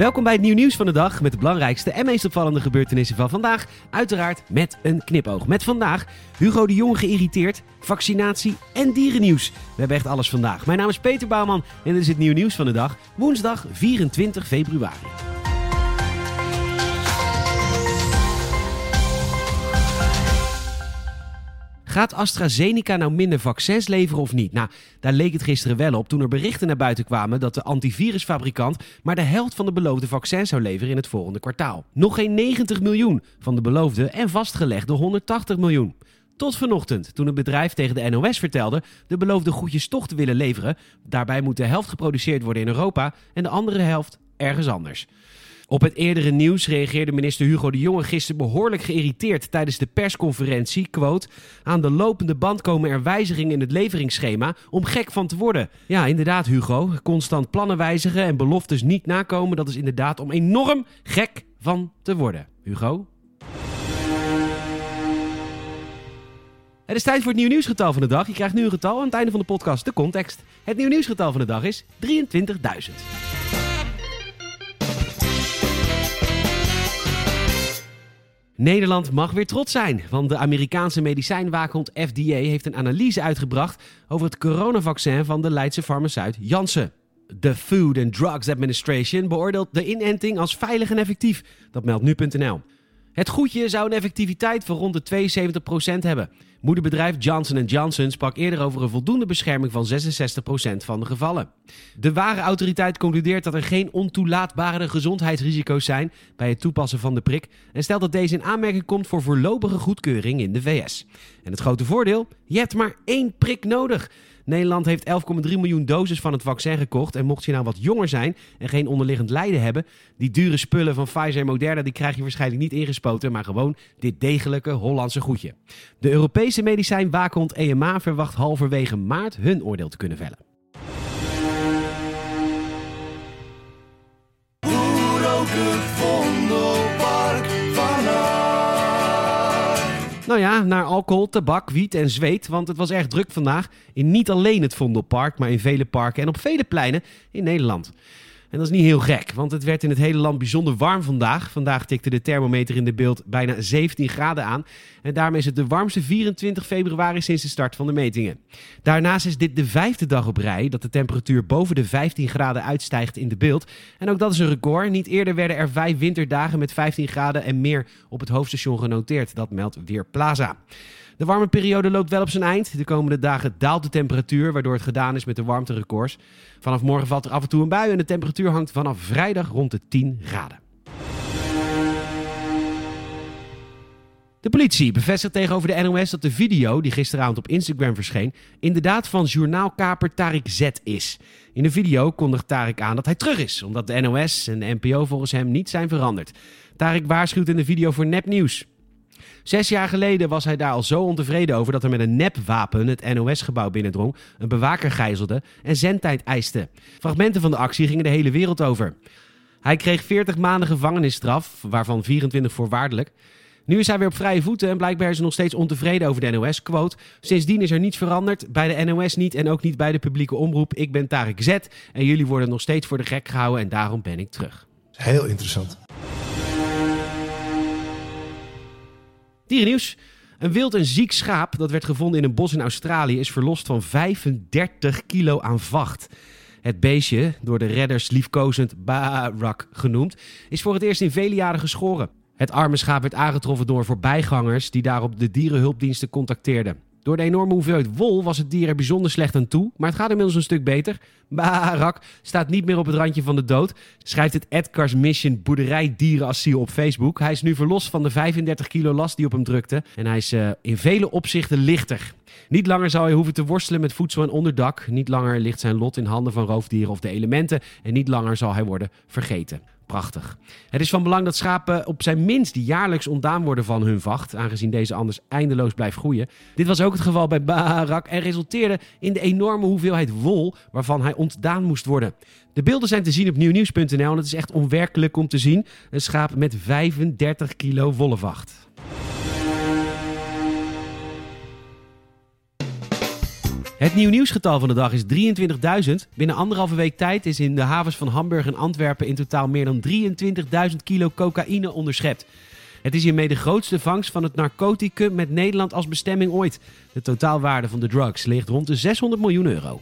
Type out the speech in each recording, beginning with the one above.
Welkom bij het nieuw nieuws van de dag met de belangrijkste en meest opvallende gebeurtenissen van vandaag. Uiteraard met een knipoog. Met vandaag Hugo de Jong geïrriteerd, vaccinatie en dierennieuws. We hebben echt alles vandaag. Mijn naam is Peter Bouwman en dit is het nieuw nieuws van de dag. Woensdag 24 februari. Gaat AstraZeneca nou minder vaccins leveren of niet? Nou, daar leek het gisteren wel op toen er berichten naar buiten kwamen dat de antivirusfabrikant maar de helft van de beloofde vaccins zou leveren in het volgende kwartaal. Nog geen 90 miljoen van de beloofde en vastgelegde 180 miljoen. Tot vanochtend, toen het bedrijf tegen de NOS vertelde de beloofde goedjes toch te willen leveren. Daarbij moet de helft geproduceerd worden in Europa en de andere helft ergens anders. Op het eerdere nieuws reageerde minister Hugo de Jonge gisteren behoorlijk geïrriteerd tijdens de persconferentie. Quote, aan de lopende band komen er wijzigingen in het leveringsschema om gek van te worden. Ja, inderdaad Hugo, constant plannen wijzigen en beloftes niet nakomen, dat is inderdaad om enorm gek van te worden. Hugo? Het is tijd voor het nieuw nieuwsgetal van de dag. Je krijgt nu een getal aan het einde van de podcast, de context. Het nieuw nieuwsgetal van de dag is 23.000. Nederland mag weer trots zijn, want de Amerikaanse medicijnwaakhond FDA heeft een analyse uitgebracht over het coronavaccin van de Leidse farmaceut Janssen. De Food and Drugs Administration beoordeelt de inenting als veilig en effectief. Dat meldt nu.nl. Het goedje zou een effectiviteit van rond de 72% hebben. Moederbedrijf Johnson Johnson sprak eerder over een voldoende bescherming van 66% van de gevallen. De ware autoriteit concludeert dat er geen ontoelaatbare gezondheidsrisico's zijn bij het toepassen van de prik en stelt dat deze in aanmerking komt voor voorlopige goedkeuring in de VS. En het grote voordeel? Je hebt maar één prik nodig. Nederland heeft 11,3 miljoen doses van het vaccin gekocht. En mocht je nou wat jonger zijn en geen onderliggend lijden hebben, die dure spullen van Pfizer en Moderna, die krijg je waarschijnlijk niet ingespoten, maar gewoon dit degelijke Hollandse goedje. De Europese medicijnwaakhond EMA verwacht halverwege maart hun oordeel te kunnen vellen. Nou ja, naar alcohol, tabak, wiet en zweet. Want het was erg druk vandaag in niet alleen het Vondelpark, maar in vele parken en op vele pleinen in Nederland. En dat is niet heel gek, want het werd in het hele land bijzonder warm vandaag. Vandaag tikte de thermometer in de beeld bijna 17 graden aan. En daarmee is het de warmste 24 februari sinds de start van de metingen. Daarnaast is dit de vijfde dag op rij dat de temperatuur boven de 15 graden uitstijgt in de beeld. En ook dat is een record. Niet eerder werden er vijf winterdagen met 15 graden en meer op het hoofdstation genoteerd. Dat meldt Weerplaza. De warme periode loopt wel op zijn eind. De komende dagen daalt de temperatuur, waardoor het gedaan is met de warmterecords. Vanaf morgen valt er af en toe een bui en de temperatuur hangt vanaf vrijdag rond de 10 graden. De politie bevestigt tegenover de NOS dat de video die gisteravond op Instagram verscheen inderdaad van journaalkaper Tarik Z is. In de video kondigt Tarik aan dat hij terug is, omdat de NOS en de NPO volgens hem niet zijn veranderd. Tarik waarschuwt in de video voor nepnieuws. Zes jaar geleden was hij daar al zo ontevreden over dat hij met een nepwapen het NOS-gebouw binnendrong, een bewaker gijzelde en zendtijd eiste. Fragmenten van de actie gingen de hele wereld over. Hij kreeg 40 maanden gevangenisstraf, waarvan 24 voorwaardelijk. Nu is hij weer op vrije voeten en blijkbaar is hij nog steeds ontevreden over de NOS. Quote, sindsdien is er niets veranderd, bij de NOS niet en ook niet bij de publieke omroep. Ik ben Tarek Z en jullie worden nog steeds voor de gek gehouden en daarom ben ik terug. Heel interessant. Dierennieuws. Een wild en ziek schaap dat werd gevonden in een bos in Australië is verlost van 35 kilo aan vacht. Het beestje, door de redders liefkozend Barak genoemd, is voor het eerst in vele jaren geschoren. Het arme schaap werd aangetroffen door voorbijgangers die daarop de dierenhulpdiensten contacteerden. Door de enorme hoeveelheid wol was het dier er bijzonder slecht aan toe, maar het gaat inmiddels een stuk beter. Barak staat niet meer op het randje van de dood, schrijft het Edgar's Mission Boerderij Dierenasiel op Facebook. Hij is nu verlost van de 35 kilo last die op hem drukte en hij is uh, in vele opzichten lichter. Niet langer zal hij hoeven te worstelen met voedsel en onderdak. Niet langer ligt zijn lot in handen van roofdieren of de elementen. En niet langer zal hij worden vergeten. Prachtig. Het is van belang dat schapen op zijn minst jaarlijks ontdaan worden van hun vacht, aangezien deze anders eindeloos blijft groeien. Dit was ook het geval bij Barak en resulteerde in de enorme hoeveelheid wol waarvan hij ontdaan moest worden. De beelden zijn te zien op nieuwnieuws.nl en het is echt onwerkelijk om te zien. Een schaap met 35 kilo wollevacht. Het nieuw nieuwsgetal van de dag is 23.000. Binnen anderhalve week tijd is in de havens van Hamburg en Antwerpen in totaal meer dan 23.000 kilo cocaïne onderschept. Het is hiermee de grootste vangst van het narcoticum met Nederland als bestemming ooit. De totaalwaarde van de drugs ligt rond de 600 miljoen euro.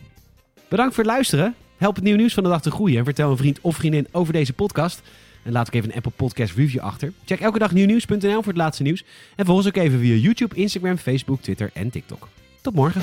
Bedankt voor het luisteren. Help het nieuw nieuws van de dag te groeien en vertel een vriend of vriendin over deze podcast. En laat ook even een Apple Podcast review achter. Check elke dag nieuwnieuws.nl voor het laatste nieuws. En volg ons ook even via YouTube, Instagram, Facebook, Twitter en TikTok. Tot morgen.